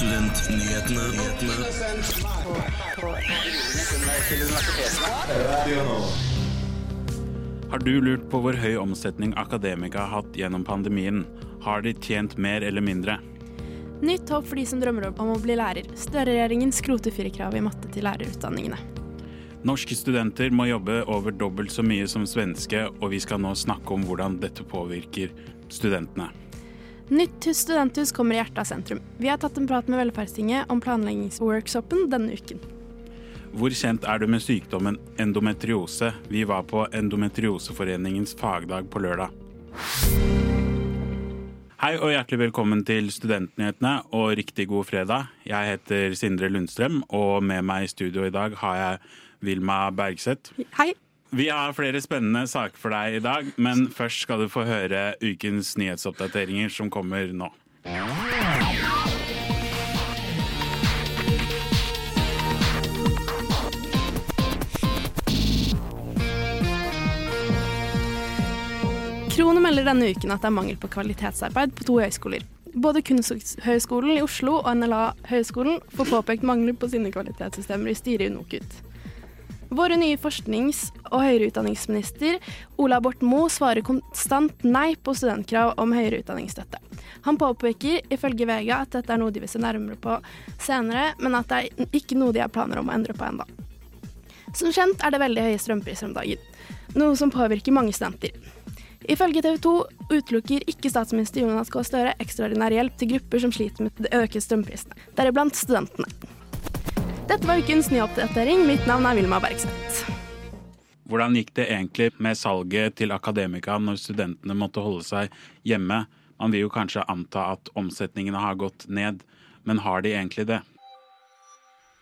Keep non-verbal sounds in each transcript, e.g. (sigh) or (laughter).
Studentnyhetene. Har du lurt på hvor høy omsetning akademika har hatt gjennom pandemien? Har de tjent mer eller mindre? Nytt håp for de som drømmer om å bli lærer. Støre-regjeringen skroter firerkravet i matte til lærerutdanningene. Norske studenter må jobbe over dobbelt så mye som svenske, og vi skal nå snakke om hvordan dette påvirker studentene. Nytt studenthus kommer i hjertet av sentrum. Vi har tatt en prat med Velferdstinget om planleggingsworkshopen denne uken. Hvor kjent er du med sykdommen endometriose? Vi var på Endometrioseforeningens fagdag på lørdag. Hei og hjertelig velkommen til Studentnyhetene og riktig god fredag. Jeg heter Sindre Lundstrøm, og med meg i studio i dag har jeg Vilma Bergseth. Hei. Vi har flere spennende saker for deg i dag, men først skal du få høre ukens nyhetsoppdateringer som kommer nå. Krono melder denne uken at det er mangel på kvalitetsarbeid på to høyskoler. Både Kunsthøgskolen i Oslo og NLA-høgskolen får påpekt mangler på sine kvalitetssystemer i styret i NOKUT. Våre nye forsknings- og høyere utdanningsminister Ola Borten Moe svarer konstant nei på studentkrav om høyere utdanningsstøtte. Han påpeker ifølge VG at dette er noe de vil se nærmere på senere, men at det er ikke noe de har planer om å endre på enda. Som kjent er det veldig høye strømpriser om dagen, noe som påvirker mange studenter. Ifølge TV 2 utelukker ikke statsminister Jonas Gahr Støre ekstraordinær hjelp til grupper som sliter med de økte strømprisene, deriblant studentene. Dette var ukens nyoppdatering. Mitt navn er Vilma Bergseth. Hvordan gikk det egentlig med salget til Akademika når studentene måtte holde seg hjemme? Man vil jo kanskje anta at omsetningene har gått ned, men har de egentlig det?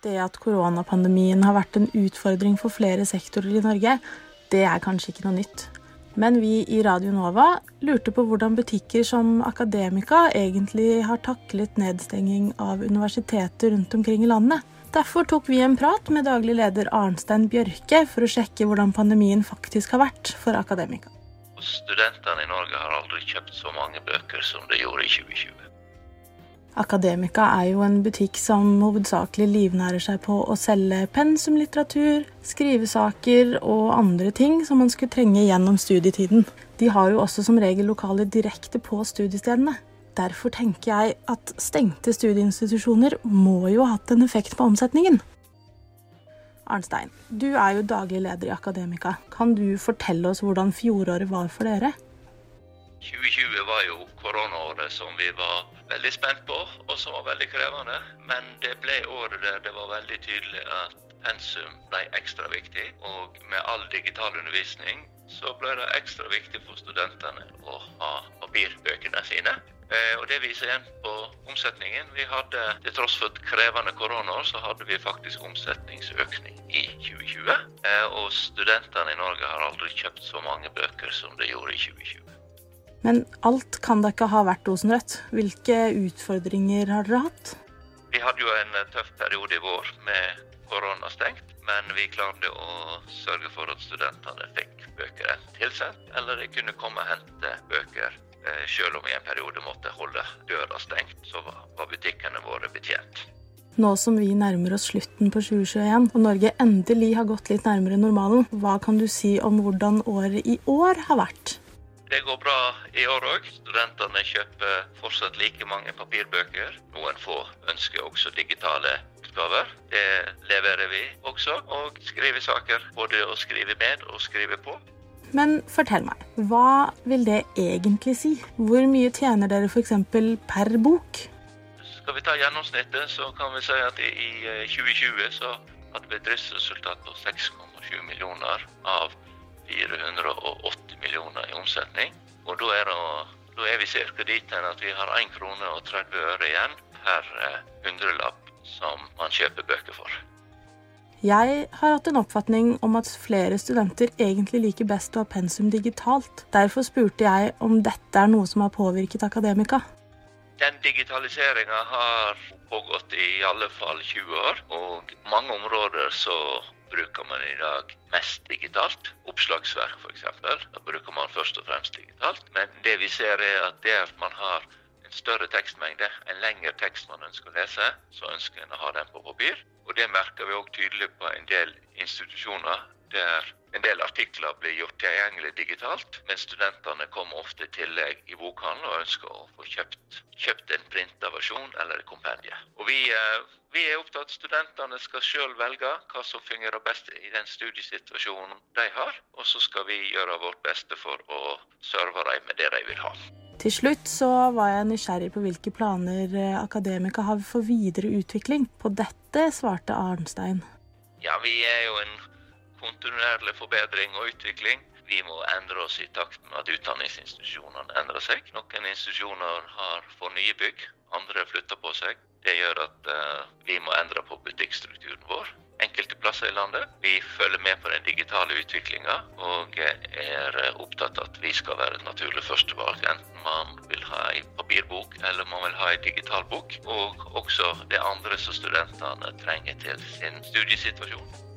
Det at koronapandemien har vært en utfordring for flere sektorer i Norge, det er kanskje ikke noe nytt. Men vi i Radio Nova lurte på hvordan butikker som Akademika egentlig har taklet nedstenging av universiteter rundt omkring i landet. Derfor tok vi en prat med daglig leder Arnstein Bjørke for å sjekke hvordan pandemien faktisk har vært for Akademika. Studentene i Norge har aldri kjøpt så mange bøker som de gjorde i 2020. Akademika er jo en butikk som hovedsakelig livnærer seg på å selge pensumlitteratur, skrivesaker og andre ting som man skulle trenge gjennom studietiden. De har jo også som regel lokaler direkte på studiestedene. Derfor tenker jeg at stengte studieinstitusjoner må jo ha hatt en effekt på omsetningen. Arnstein, du er jo daglig leder i Akademika. Kan du fortelle oss hvordan fjoråret var for dere? 2020 var jo koronaåret som vi var veldig spent på, og som var veldig krevende. Men det ble året der det var veldig tydelig at pensum ble ekstra viktig. Og med all digital undervisning så ble det ekstra viktig for studentene å ha papirbøkene sine. Og Det viser igjen på omsetningen. Vi hadde, Til tross for et krevende koronaår, så hadde vi faktisk omsetningsøkning i 2020. Og studentene i Norge har aldri kjøpt så mange bøker som de gjorde i 2020. Men alt kan da ikke ha vært rosenrødt. Hvilke utfordringer har dere hatt? Vi hadde jo en tøff periode i vår med korona stengt, men vi klarte å sørge for at studentene fikk bøker tilsendt, eller de kunne komme og hente bøker. Selv om vi en periode måtte holde døra stengt, så var butikkene våre betjent. Nå som vi nærmer oss slutten på 2021, og Norge endelig har gått litt nærmere normalen, hva kan du si om hvordan året i år har vært? Det går bra i år òg. Studentene kjøper fortsatt like mange papirbøker. Noen få ønsker også digitale utgaver. Det leverer vi også. Og skrivesaker. Både å skrive med og skrive på. Men fortell meg, hva vil det egentlig si? Hvor mye tjener dere f.eks. per bok? Skal vi ta gjennomsnittet, så kan vi si at i 2020 så hadde vi et driftsresultat på 6,7 millioner av 480 millioner i omsetning. Og da er, det, da er vi ca. dit at vi har 1 krone og 30 øre igjen per hundrelapp som man kjøper bøker for. Jeg har hatt en oppfatning om at flere studenter egentlig liker best å ha pensum digitalt. Derfor spurte jeg om dette er noe som har påvirket akademika. Den digitaliseringa har pågått i alle fall 20 år, og mange områder så bruker man i dag mest digitalt. Oppslagsverk f.eks. Bruker man først og fremst digitalt. Men det vi ser er at der man har en større tekstmengde, en lengre tekst man ønsker å lese, så ønsker en å ha den på papir. Og det merker vi òg tydelig på en del institusjoner der en del artikler blir gjort tilgjengelig digitalt, men studentene kommer ofte i tillegg i bokhandelen og ønsker å få kjøpt, kjøpt en printa versjon eller et kompendie. Og vi, eh, vi er opptatt av at studentene skal sjøl velge hva som fungerer best i den studiesituasjonen de har, og så skal vi gjøre vårt beste for å serve dem med det de vil ha. Til slutt så var jeg nysgjerrig på hvilke planer eh, Akademika har for videre utvikling. På dette svarte Arnstein. Ja, vi er jo en kontinuerlig forbedring og utvikling. Vi må endre oss i takt med at utdanningsinstitusjonene endrer seg. Noen institusjoner har fått nye bygg, andre flytter på seg. Det gjør at uh, vi må endre på butikkstrukturen vår enkelte plasser i landet. Vi følger med på den digitale utviklinga og er opptatt av at vi skal være et naturlig førstevalg, enten man vil ha ei papirbok eller man vil ha ei digital bok. Og også det andre som studentene trenger til sin studiesituasjon.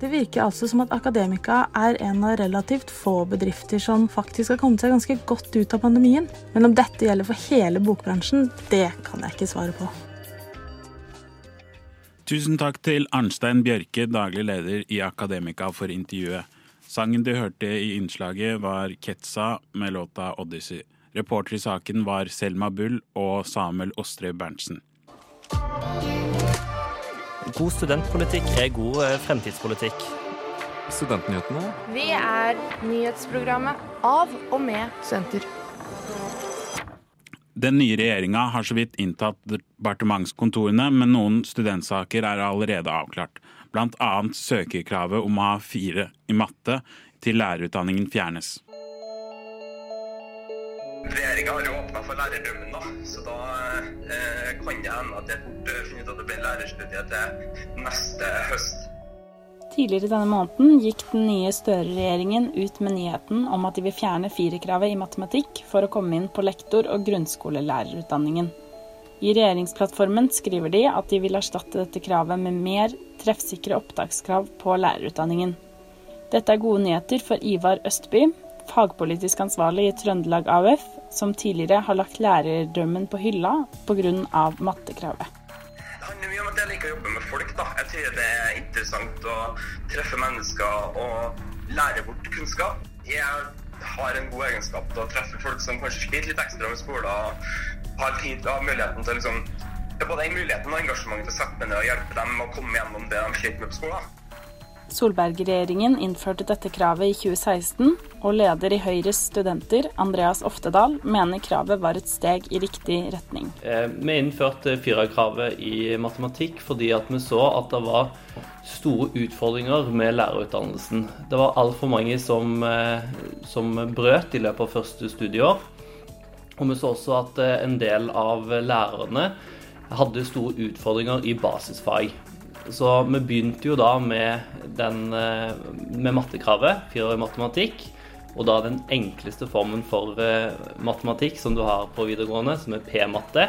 Det virker altså som at Akademika er en av relativt få bedrifter som faktisk har kommet seg ganske godt ut av pandemien. Men om dette gjelder for hele bokbransjen, det kan jeg ikke svare på. Tusen takk til Arnstein Bjørke, daglig leder i Akademika for intervjuet. Sangen du hørte i innslaget var Ketsa med låta Odyssey. Reporter i saken var Selma Bull og Samuel Ostre Berntsen. God studentpolitikk er god eh, fremtidspolitikk. Studentnyhetene. Vi er nyhetsprogrammet av og med Senter. Den nye regjeringa har så vidt inntatt departementskontorene, men noen studentsaker er allerede avklart. Annet søkerkravet om å ha fire i matte til lærerutdanningen fjernes. Regjeringa har jo åpna for lærerdrømmen, da. Så da eh, kan det hende at jeg fort finner ut at det blir lærerstudiet til neste høst. Tidligere denne måneden gikk den nye Støre-regjeringen ut med nyheten om at de vil fjerne firerkravet i matematikk for å komme inn på lektor- og grunnskolelærerutdanningen. I regjeringsplattformen skriver de at de vil erstatte dette kravet med mer treffsikre opptakskrav på lærerutdanningen. Dette er gode nyheter for Ivar Østby, fagpolitisk ansvarlig i Trøndelag AUF, som tidligere har lagt lærerdrømmen på hylla pga. mattekravet Det handler mye om at jeg liker å jobbe med folk. da. Jeg tror det er interessant å treffe mennesker og lære bort kunnskap. Jeg har en god egenskap til å treffe folk som kanskje sliter litt ekstra med skolen. og Har tid og muligheten til liksom, både muligheten og engasjementet til å sette meg ned og hjelpe dem å komme gjennom det de sliter med på skolen. Solberg-regjeringen innførte dette kravet i 2016, og leder i Høyres studenter, Andreas Oftedal, mener kravet var et steg i riktig retning. Eh, vi innførte firerkravet i matematikk fordi vi så at det var store utfordringer med lærerutdannelsen. Det var altfor mange som, eh, som brøt i løpet av første studieår. Og vi så også at eh, en del av lærerne hadde store utfordringer i basisfag. Så vi begynte jo da med, den, eh, med mattekravet, fire i matematikk. Og da den enkleste formen for eh, matematikk som du har på videregående, som er P-matte.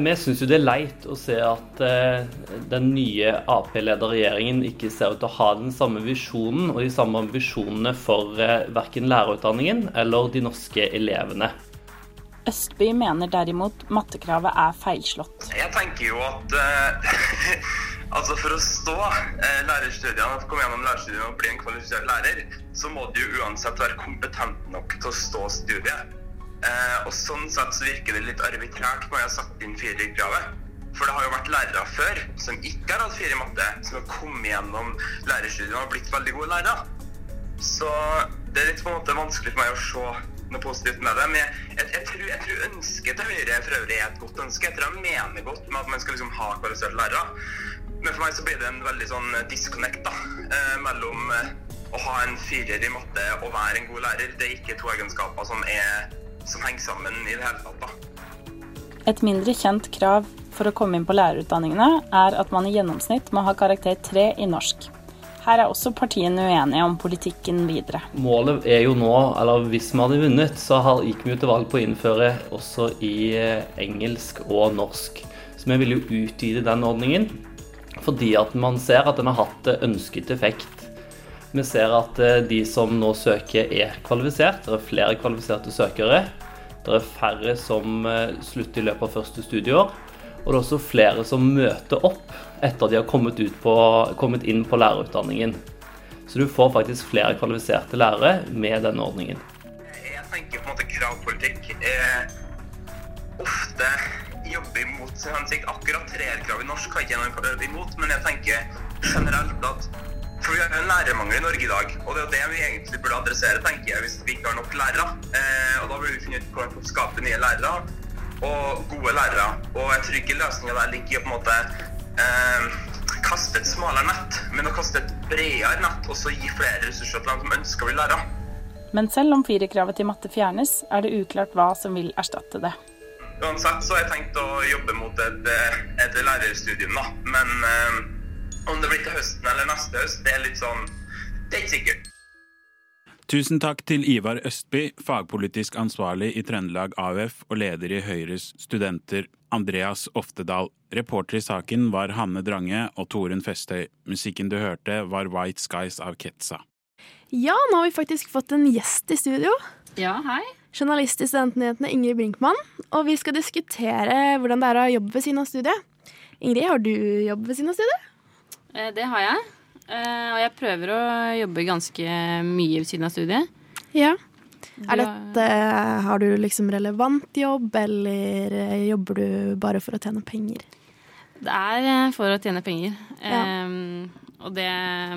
Vi syns jo det er leit å se at eh, den nye Ap-lederregjeringen ikke ser ut til å ha den samme visjonen og de samme ambisjonene for verken lærerutdanningen eller de norske elevene. Østby mener derimot mattekravet er feilslått. Jeg tenker jo at uh, (laughs) Altså For å stå eh, lærerstudiene, komme gjennom lærerstudiene og bli en kvalifisert lærer, så må du uansett være kompetent nok til å stå studiet. Eh, og Sånn sett så virker det litt arbitrært når jeg har satt inn firerkravet. For det har jo vært lærere før som ikke har hatt fire i matte, som har kommet gjennom lærerstudiene og blitt veldig gode lærere. Så det er litt på en måte vanskelig for meg å se noe positivt med det. Men jeg, jeg, jeg, tror, jeg tror, ønsket til Høyre for øvrig er et godt ønske. Jeg tror jeg mener godt med at man skal liksom ha kvalifiserte lærere. Men for meg så blir det en veldig sånn disconnect da, eh, mellom eh, å ha en firer i matte og være en god lærer. Det er ikke to egenskaper som, er, som henger sammen i det hele tatt. da. Et mindre kjent krav for å komme inn på lærerutdanningene er at man i gjennomsnitt må ha karakter 3 i norsk. Her er også partiene uenige om politikken videre. Målet er jo nå, eller hvis vi hadde vunnet, så gikk vi til valg på å innføre også i eh, engelsk og norsk. Så vi vil jo utvide den ordningen fordi at man ser at den har hatt ønsket effekt. Vi ser at eh, de som nå søker, er kvalifisert. Det er flere kvalifiserte søkere. Det er færre som eh, slutter i løpet av første studieår. Og det er også flere som møter opp etter at de har kommet, på, kommet inn på lærerutdanningen. Så du får faktisk flere kvalifiserte lærere med denne ordningen. Jeg tenker på en måte kravpolitikk er ofte jobber imot hensikt. Akkurat treerkravet i norsk har ikke noe imot, men jeg tenker generelt at for vi har en lærermangel i Norge i dag, og det er jo det vi egentlig burde adressere, tenker jeg, hvis vi ikke har nok lærere. Eh, og da burde vi finne ut hvordan vi kan skape nye lærere, og gode lærere. Og jeg tror ikke løsninga der ligger i å på en måte eh, kaste et smalere nett, men å kaste et bredere nett og så gi flere ressurser til dem som ønsker å bli lærere. Men selv om firerkravet til matte fjernes, er det uklart hva som vil erstatte det. Uansett så har jeg tenkt å jobbe mot et, et lærerstudium, da. Men eh, om det blir til høsten eller neste høst, det er litt sånn Det er ikke sikkert. Tusen takk til Ivar Østby, fagpolitisk ansvarlig i Trøndelag AUF og leder i Høyres studenter, Andreas Oftedal. Reporter i saken var Hanne Drange og Torunn Festøy. Musikken du hørte, var White Skies av Ketza. Ja, nå har vi faktisk fått en gjest i studio. Ja, hei. Journalist i Studentnyhetene Ingrid Brinkmann. Og vi skal diskutere hvordan det er å ha jobb ved siden av studiet. Ingrid, har du jobb ved siden av studiet? Eh, det har jeg. Eh, og jeg prøver å jobbe ganske mye ved siden av studiet. Ja. Er dette, har du liksom relevant jobb, eller eh, jobber du bare for å tjene penger? Det er for å tjene penger. Ja. Um, og det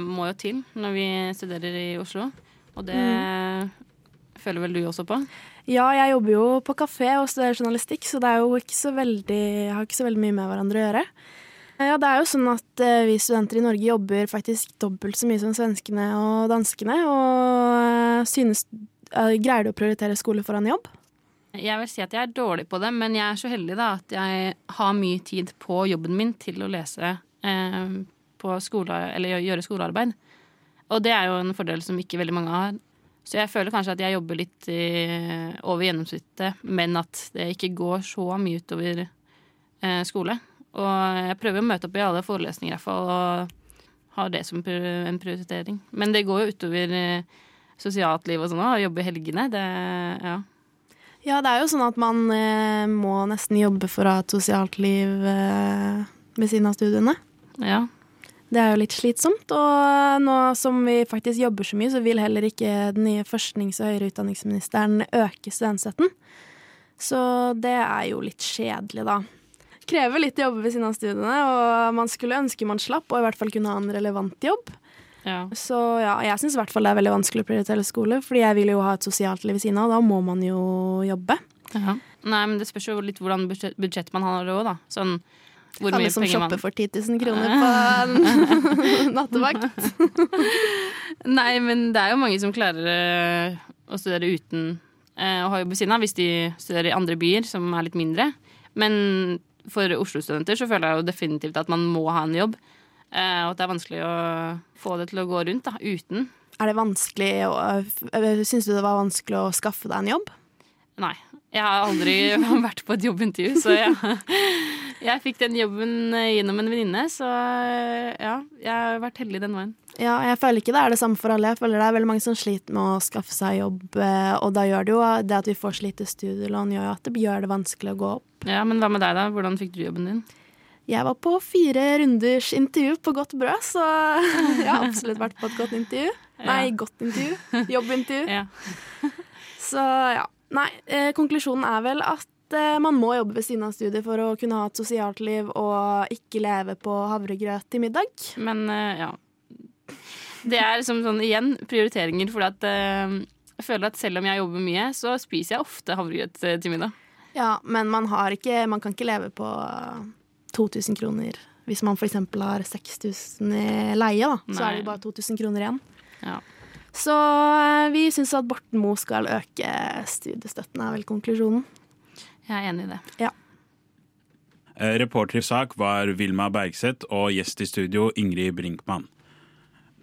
må jo til når vi studerer i Oslo. Og det Mm. Føler vel du også på? Ja, jeg jobber jo på kafé og studerer journalistikk, så det er jo ikke så veldig, har ikke så veldig mye med hverandre å gjøre. Ja, det er jo sånn at eh, vi studenter i Norge jobber faktisk dobbelt så mye som svenskene og danskene, og eh, synes eh, Greier du å prioritere skole foran jobb? Jeg vil si at jeg er dårlig på det, men jeg er så heldig da at jeg har mye tid på jobben min til å lese eh, på skole, eller gjøre skolearbeid. Og det er jo en fordel som ikke veldig mange har. Så jeg føler kanskje at jeg jobber litt i, over gjennomsnittet, men at det ikke går så mye utover eh, skole. Og jeg prøver å møte opp i alle forelesninger i hvert fall, og har det som en prioritering. Men det går jo utover eh, sosialt liv og sånn òg, å jobbe i helgene. Det, ja. Ja, det er jo sånn at man eh, må nesten jobbe for å ha et sosialt liv eh, ved siden av studiene. ja. Det er jo litt slitsomt, og nå som vi faktisk jobber så mye, så vil heller ikke den nye forsknings- og høyere utdanningsministeren øke studentstøtten. Så det er jo litt kjedelig, da. Krever litt jobb ved siden av studiene, og man skulle ønske man slapp, og i hvert fall kunne ha en relevant jobb. Ja. Så ja, jeg syns i hvert fall det er veldig vanskelig å prioritere skole, fordi jeg vil jo ha et sosialt liv ved siden av, og da må man jo jobbe. Ja. Nei, men det spørs jo litt hvordan budsjett, man har òg, da. Sånn hvor Alle som shopper man for 10 000 kroner på (laughs) (laughs) nattevakt. (laughs) Nei, men det er jo mange som klarer eh, å studere uten eh, å ha jobb ved siden av, hvis de studerer i andre byer som er litt mindre. Men for Oslo-studenter så føler jeg jo definitivt at man må ha en jobb. eh, Og at det er vanskelig å få det til å gå rundt da, uten. Er det vanskelig å- Syns du det var vanskelig å skaffe deg en jobb? Nei. Jeg har aldri vært på et jobbintervju, så jeg, jeg fikk den jobben eh, gjennom en venninne. Så eh, ja, jeg har vært heldig den veien. Ja, jeg føler ikke det er det samme for alle. Jeg føler det er veldig mange som sliter med å skaffe seg jobb, eh, og da gjør det jo det at vi får slite studielån, gjør at det gjør det vanskelig å gå opp. Ja, Men hva med deg, da? Hvordan fikk du jobben din? Jeg var på fire runders intervju på Godt brød, så (laughs) jeg har absolutt vært på et godt intervju. Nei, godt intervju. Jobbintervju. Ja. (laughs) Så ja. Nei, eh, konklusjonen er vel at eh, man må jobbe ved siden av studiet for å kunne ha et sosialt liv og ikke leve på havregrøt til middag. Men eh, ja. Det er liksom sånn igjen prioriteringer, for at eh, jeg føler at selv om jeg jobber mye, så spiser jeg ofte havregrøt til middag. Ja, men man, har ikke, man kan ikke leve på 2000 kroner hvis man f.eks. har 6000 i leie, da. Så er det bare 2000 kroner igjen. Ja. Så vi syns at Borten Moe skal øke studiestøtten, er vel konklusjonen. Jeg er enig i det. Ja. Eh, Reporter i sak var Vilma Bergseth og gjest i studio Ingrid Brinkmann.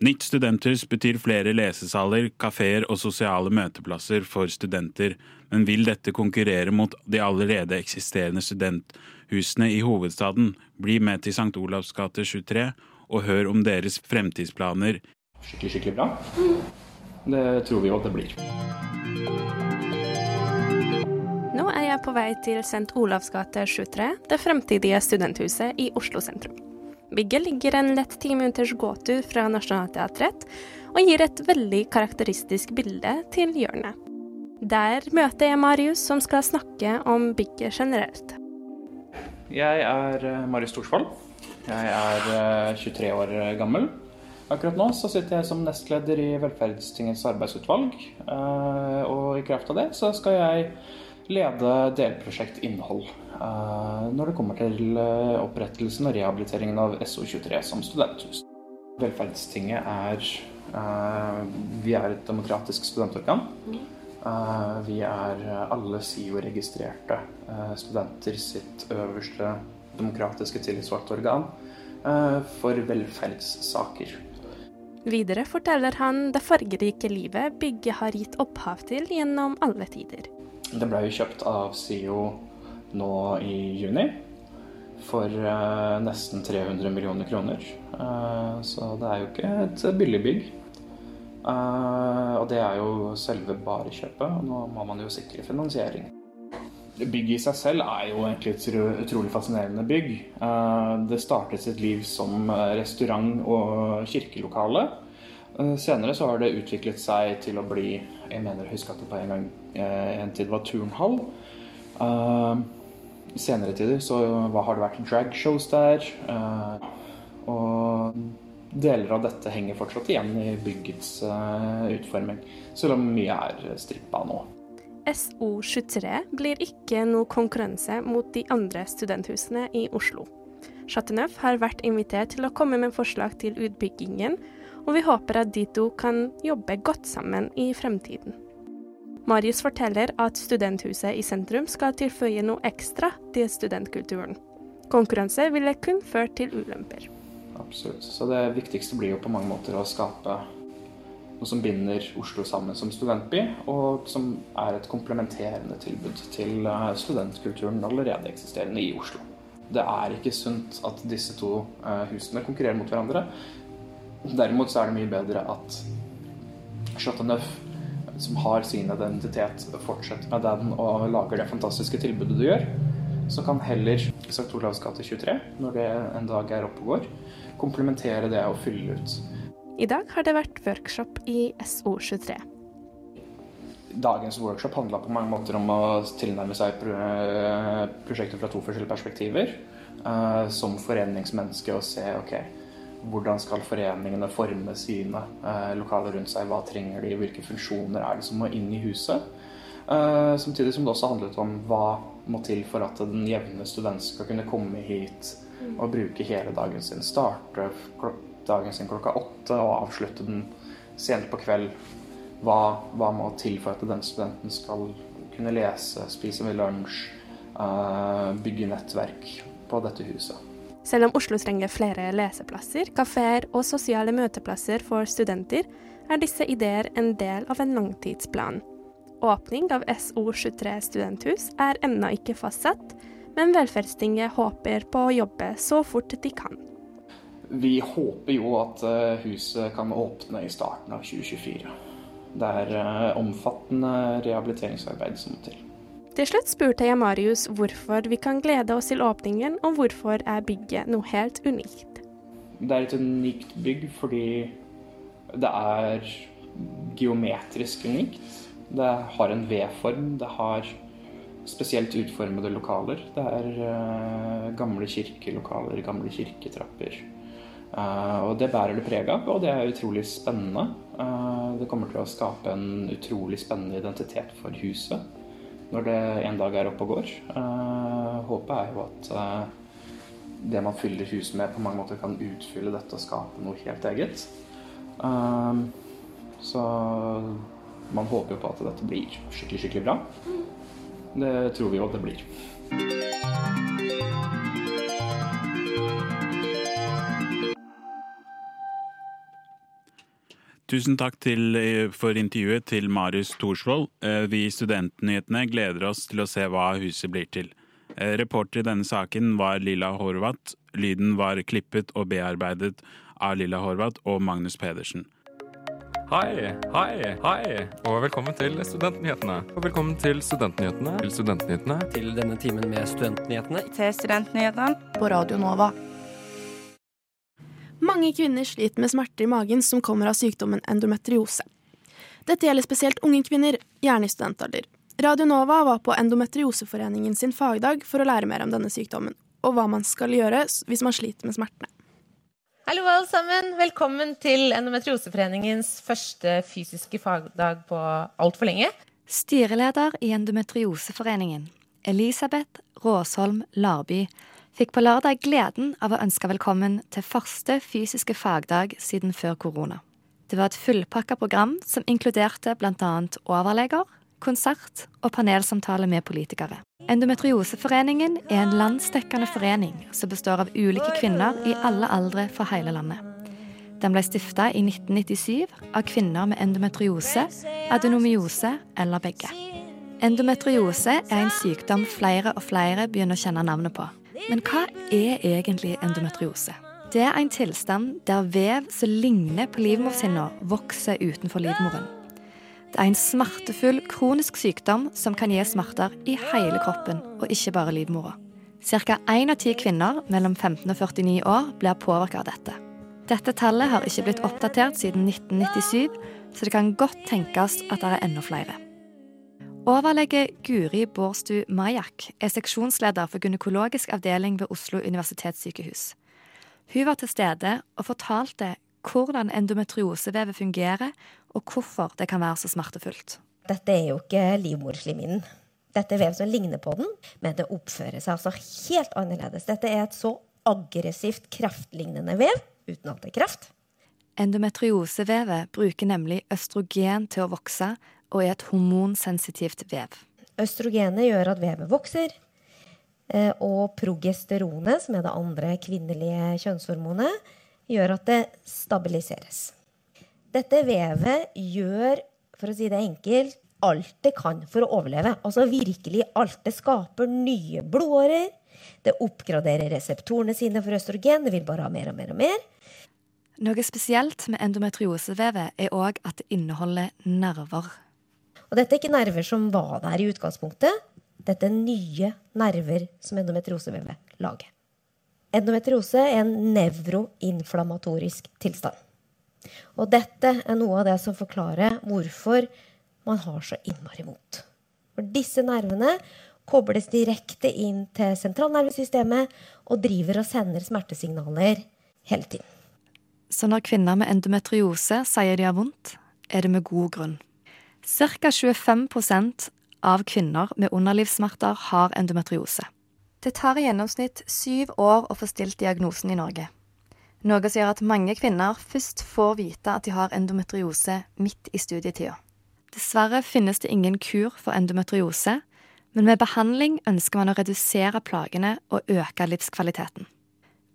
Nytt studenthus betyr flere lesesaler, kafeer og sosiale møteplasser for studenter, men vil dette konkurrere mot de allerede eksisterende studenthusene i hovedstaden? Bli med til St. Olavs gate 23 og hør om deres fremtidsplaner. Skikkelig, skikkelig bra. Det tror vi jo at det blir. Nå er jeg på vei til St. Olavs gate 73, det fremtidige studenthuset i Oslo sentrum. Bygget ligger en lett ti minutters gåtur fra Nationaltheatret, og gir et veldig karakteristisk bilde til hjørnet. Der møter jeg Marius, som skal snakke om bygget generelt. Jeg er eh, Marius Thorsvold. Jeg er 23 eh, år gammel. Akkurat nå så sitter jeg som nestleder i Velferdstingets arbeidsutvalg. Eh, og i kraft av det så skal jeg lede delprosjekt innhold når det kommer til opprettelsen og rehabiliteringen av SO23 som studenthus. Velferdstinget er Vi er et demokratisk studentorgan. Vi er alle SIO-registrerte studenter sitt øverste demokratiske tillitsvalgte organ for velferdssaker. Videre forteller han det fargerike livet bygget har gitt opphav til gjennom alle tider. Det ble jo kjøpt av SIO nå i juni for uh, nesten 300 millioner kroner. Uh, så det er jo ikke et billig bygg. Uh, og det er jo selve bare kjøpet. Nå må man jo sikre finansiering. Bygget i seg selv er jo egentlig et utrolig fascinerende bygg. Eh, det startet sitt liv som eh, restaurant og kirkelokale. Eh, senere så har det utviklet seg til å bli Jeg mener å huske at det på en gang en tid var turnhall. Senere tider så har det vært dragshows der. Og deler av dette henger fortsatt igjen i byggets utforming. Selv om mye er strippa nå. SO23 blir ikke noe konkurranse mot de andre studenthusene i Oslo. Chateauneuf har vært invitert til å komme med forslag til utbyggingen, og vi håper at de to kan jobbe godt sammen i fremtiden. Marius forteller at studenthuset i sentrum skal tilføye noe ekstra til studentkulturen. Konkurranse ville kun ført til ulemper. Absolutt. Så det viktigste blir jo på mange måter å skape noe som binder Oslo sammen som studentby, og som er et komplementerende tilbud til eh, studentkulturen allerede eksisterende i Oslo. Det er ikke sunt at disse to eh, husene konkurrerer mot hverandre. Derimot så er det mye bedre at Chateau Neuf, som har sin identitet, fortsetter med den og lager det fantastiske tilbudet du gjør. Så kan heller St. Olavs gate 23, når det en dag er oppe og går, komplementere det og fylle ut i dag har det vært workshop i SO23. Dagens workshop handla på mange måter om å tilnærme seg prosjektet fra to forskjellige perspektiver. Uh, som foreningsmenneske og se ok, hvordan skal foreningene forme sine uh, lokaler rundt seg. Hva trenger de, hvilke funksjoner er det som må inn i huset. Uh, samtidig som det også handlet om hva må til for at den jevne student skal kunne komme hit og bruke hele dagen sin. Starte dagen sin klokka åtte og avslutte den sent på kveld. Hva, hva må til for at den studenten skal kunne lese, spise med lunsj, uh, bygge nettverk på dette huset. Selv om Oslo trenger flere leseplasser, kafeer og sosiale møteplasser for studenter, er disse ideer en del av en langtidsplan. Åpning av SO23 studenthus er ennå ikke fastsatt, men Velferdstinget håper på å jobbe så fort de kan. Vi håper jo at eh, huset kan åpne i starten av 2024. Det er eh, omfattende rehabiliteringsarbeid som må til. Til slutt spurte jeg Marius hvorfor vi kan glede oss til åpningen, og hvorfor er bygget noe helt unikt. Det er et unikt bygg fordi det er geometrisk unikt. Det har en V-form. Det har spesielt utformede lokaler. Det er uh, gamle kirkelokaler, gamle kirketrapper. Uh, og det bærer det preg av, og det er utrolig spennende. Uh, det kommer til å skape en utrolig spennende identitet for huset når det en dag er oppe og går. Uh, håpet er jo at det man fyller huset med, på mange måter kan utfylle dette og skape noe helt eget. så man håper jo på at dette blir skikkelig, skikkelig bra. Det tror vi jo at det blir. Tusen takk til, eh, for intervjuet til Marius Thorsvold. Eh, vi i Studentnyhetene gleder oss til å se hva huset blir til. Eh, reporter i denne saken var Lilla Horvath. Lyden var klippet og bearbeidet av Lilla Horvath og Magnus Pedersen. Hei, hei, hei, og velkommen til Studentnyhetene. Og velkommen til Studentnyhetene. Til Studentnyhetene. Til denne timen med Studentnyhetene. Til Studentnyhetene. På Radio Nova. Mange kvinner sliter med smerter i magen som kommer av sykdommen endometriose. Dette gjelder spesielt unge kvinner, gjerne i studentalder. Radio Nova var på Endometrioseforeningen sin fagdag for å lære mer om denne sykdommen, og hva man skal gjøre hvis man sliter med smertene. Hallo, alle sammen. Velkommen til Endometrioseforeningens første fysiske fagdag på altfor lenge. Styreleder i Endometrioseforeningen, Elisabeth Råsholm Larby, fikk på lørdag gleden av å ønske velkommen til første fysiske fagdag siden før korona. Det var et fullpakka program som inkluderte bl.a. overleger, konsert og panelsamtale med politikere. Endometrioseforeningen er en landsdekkende forening som består av ulike kvinner i alle aldre fra hele landet. Den ble stifta i 1997 av kvinner med endometriose, adenomyose eller begge. Endometriose er en sykdom flere og flere begynner å kjenne navnet på. Men hva er egentlig endometriose? Det er en tilstand der vev som ligner på livmorhinna, vokser utenfor livmoren. Det er en smertefull, kronisk sykdom som kan gi smerter i hele kroppen, og ikke bare livmora. Ca. én av ti kvinner mellom 15 og 49 år blir påvirka av dette. Dette tallet har ikke blitt oppdatert siden 1997, så det kan godt tenkes at det er enda flere. Overlege Guri Bårdstu Majak er seksjonsleder for gynekologisk avdeling ved Oslo universitetssykehus. Hun var til stede og fortalte hvordan endometriosevevet fungerer, og hvorfor det kan være så smertefullt. Dette er jo ikke livmorslimhinnen. Dette er vev som ligner på den, men det oppfører seg altså helt annerledes. Dette er et så aggressivt kreftlignende vev, uten at det er kreft. Endometriosevevet bruker nemlig østrogen til å vokse, og er et hormonsensitivt vev. Østrogenet gjør at vevet vokser, eh, og progesteronet, som er det andre kvinnelige kjønnshormonet, gjør at det stabiliseres. Dette vevet gjør, for å si det enkelt, alt det kan for å overleve. Altså virkelig alt. Det skaper nye blodårer. Det oppgraderer reseptorene sine for østrogen. Det vil bare ha mer og mer og mer. Noe spesielt med endometriosevevet er òg at det inneholder nerver. Og dette er ikke nerver som var der i utgangspunktet. Dette er nye nerver som endometriosevevet lager. Endometriose er en nevroinflammatorisk tilstand. Og dette er noe av det som forklarer hvorfor man har så innmari vondt. For disse nervene kobles direkte inn til sentralnervesystemet og driver og sender smertesignaler hele tiden. Så når kvinner med endometriose sier de har vondt, er det med god grunn. Ca. 25% av kvinner med underlivssmerter har endometriose. Det tar i gjennomsnitt syv år å få stilt diagnosen i Norge. Noe som gjør at mange kvinner først får vite at de har endometriose midt i studietida. Dessverre finnes det ingen kur for endometriose, men med behandling ønsker man å redusere plagene og øke livskvaliteten.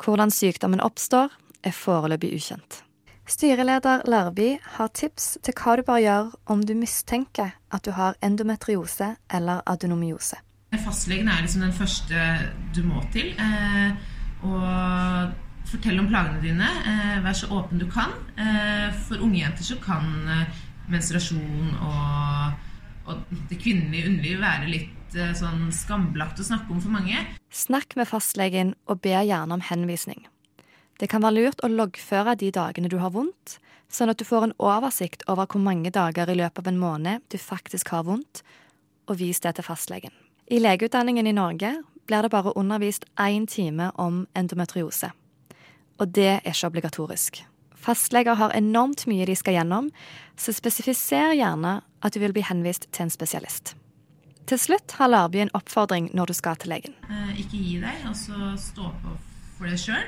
Hvordan sykdommen oppstår, er foreløpig ukjent. Styreleder Larby har tips til hva du bør gjøre om du mistenker at du har endometriose eller adenomyose. Fastlegen er liksom den første du må til. Eh, og fortell om plagene dine. Eh, vær så åpen du kan. Eh, for unge jenter så kan menstruasjon og, og, det kvinnelige underlivet være litt sånn skambelagt å snakke om for mange. Snakk med fastlegen og be gjerne om henvisning. Det kan være lurt å loggføre de dagene du har vondt, sånn at du får en oversikt over hvor mange dager i løpet av en måned du faktisk har vondt, og vis det til fastlegen. I legeutdanningen i Norge blir det bare undervist én time om endometriose. Og det er ikke obligatorisk. Fastleger har enormt mye de skal gjennom, så spesifiser gjerne at du vil bli henvist til en spesialist. Til slutt har Larby en oppfordring når du skal til legen. Eh, ikke gi deg, altså stå på for deg sjøl.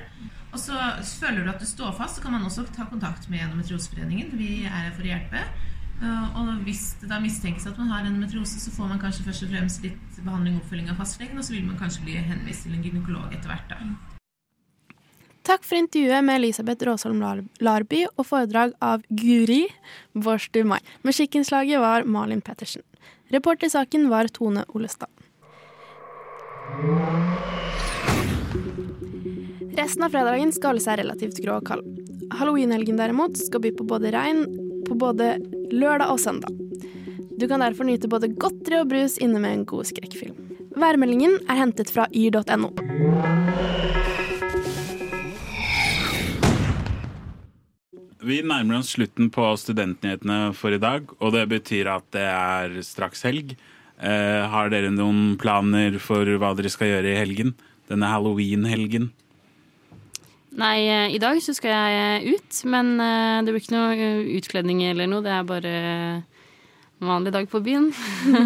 Og så føler du at du står fast, så kan man også ta kontakt med Endometrioseforeningen. Vi er her for å hjelpe. Og hvis det da mistenkes at man har endometriose, så får man kanskje først og fremst litt behandling og oppfølging av fastlegen, og så vil man kanskje bli henvist til en gynekolog etter hvert. da. Takk for intervjuet med Elisabeth Råsholm Larby og foredrag av Guri Bårdstu Mai. Musikkinnslaget var Malin Pettersen. Reporter i saken var Tone Olestad. Resten av fredagen skal holde seg relativt grå og kald. Halloweenhelgen derimot skal by på både regn, på både lørdag og søndag. Du kan derfor nyte både godteri og brus inne med en god skrekkfilm. Værmeldingen er hentet fra yr.no. Vi nærmer oss slutten på Studentnyhetene for i dag, og det betyr at det er straks helg. Eh, har dere noen planer for hva dere skal gjøre i helgen? Denne halloween-helgen? Nei, eh, i dag så skal jeg ut, men eh, det blir ikke noe eh, utkledning eller noe. Det er bare en vanlig dag på byen.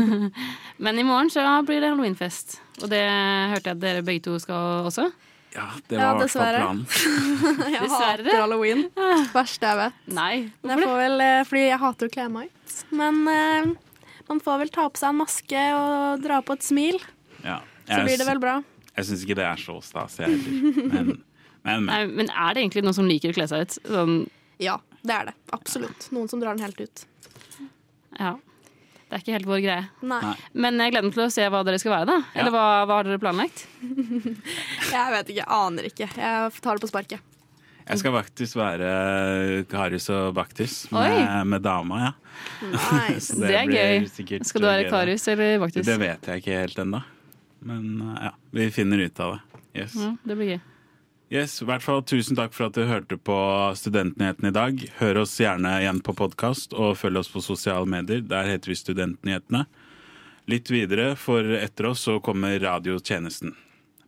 (laughs) men i morgen så blir det halloweenfest. Og det hørte jeg at dere begge to skal også. Ja, det var ja, planen. (laughs) jeg Dessverre. hater halloween. Verste jeg vet. Nei, jeg får vel, eh, fordi jeg hater å kle meg ut. Men uh, man får vel ta på seg en maske og dra på et smil. Ja. Så blir det vel bra. Jeg syns ikke det er så stas, jeg heller. Men, men, Nei, men. men er det egentlig noen som liker å kle seg ut? Sånn, Ja, det er det. Absolutt. Noen som drar den helt ut. ja. Det er ikke helt vår greie. Nei. Men jeg gleder meg til å se hva dere skal være, da. Ja. Eller hva, hva har dere planlagt? (laughs) Jeg vet ikke. Aner ikke. Jeg tar det på sparket. Jeg skal faktisk være Karius og Baktus med, med dama, ja. Nice. (laughs) det, Det er gøy. Skal du være. Karius eller Baktus? Det vet jeg ikke helt ennå. Men uh, ja, vi finner ut av det. Yes. Ja, det blir gøy. Yes, i hvert fall Tusen takk for at du hørte på Studentnyhetene i dag. Hør oss gjerne igjen på podkast, og følg oss på sosiale medier. Der heter vi Studentnyhetene. Litt videre, for etter oss så kommer radiotjenesten.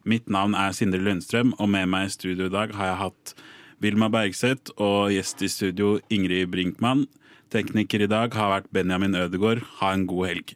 Mitt navn er Sindre Lundstrøm, og med meg i studio i dag har jeg hatt Vilma Bergseth og gjest i studio Ingrid Brinkmann. Tekniker i dag har vært Benjamin Ødegaard. Ha en god helg.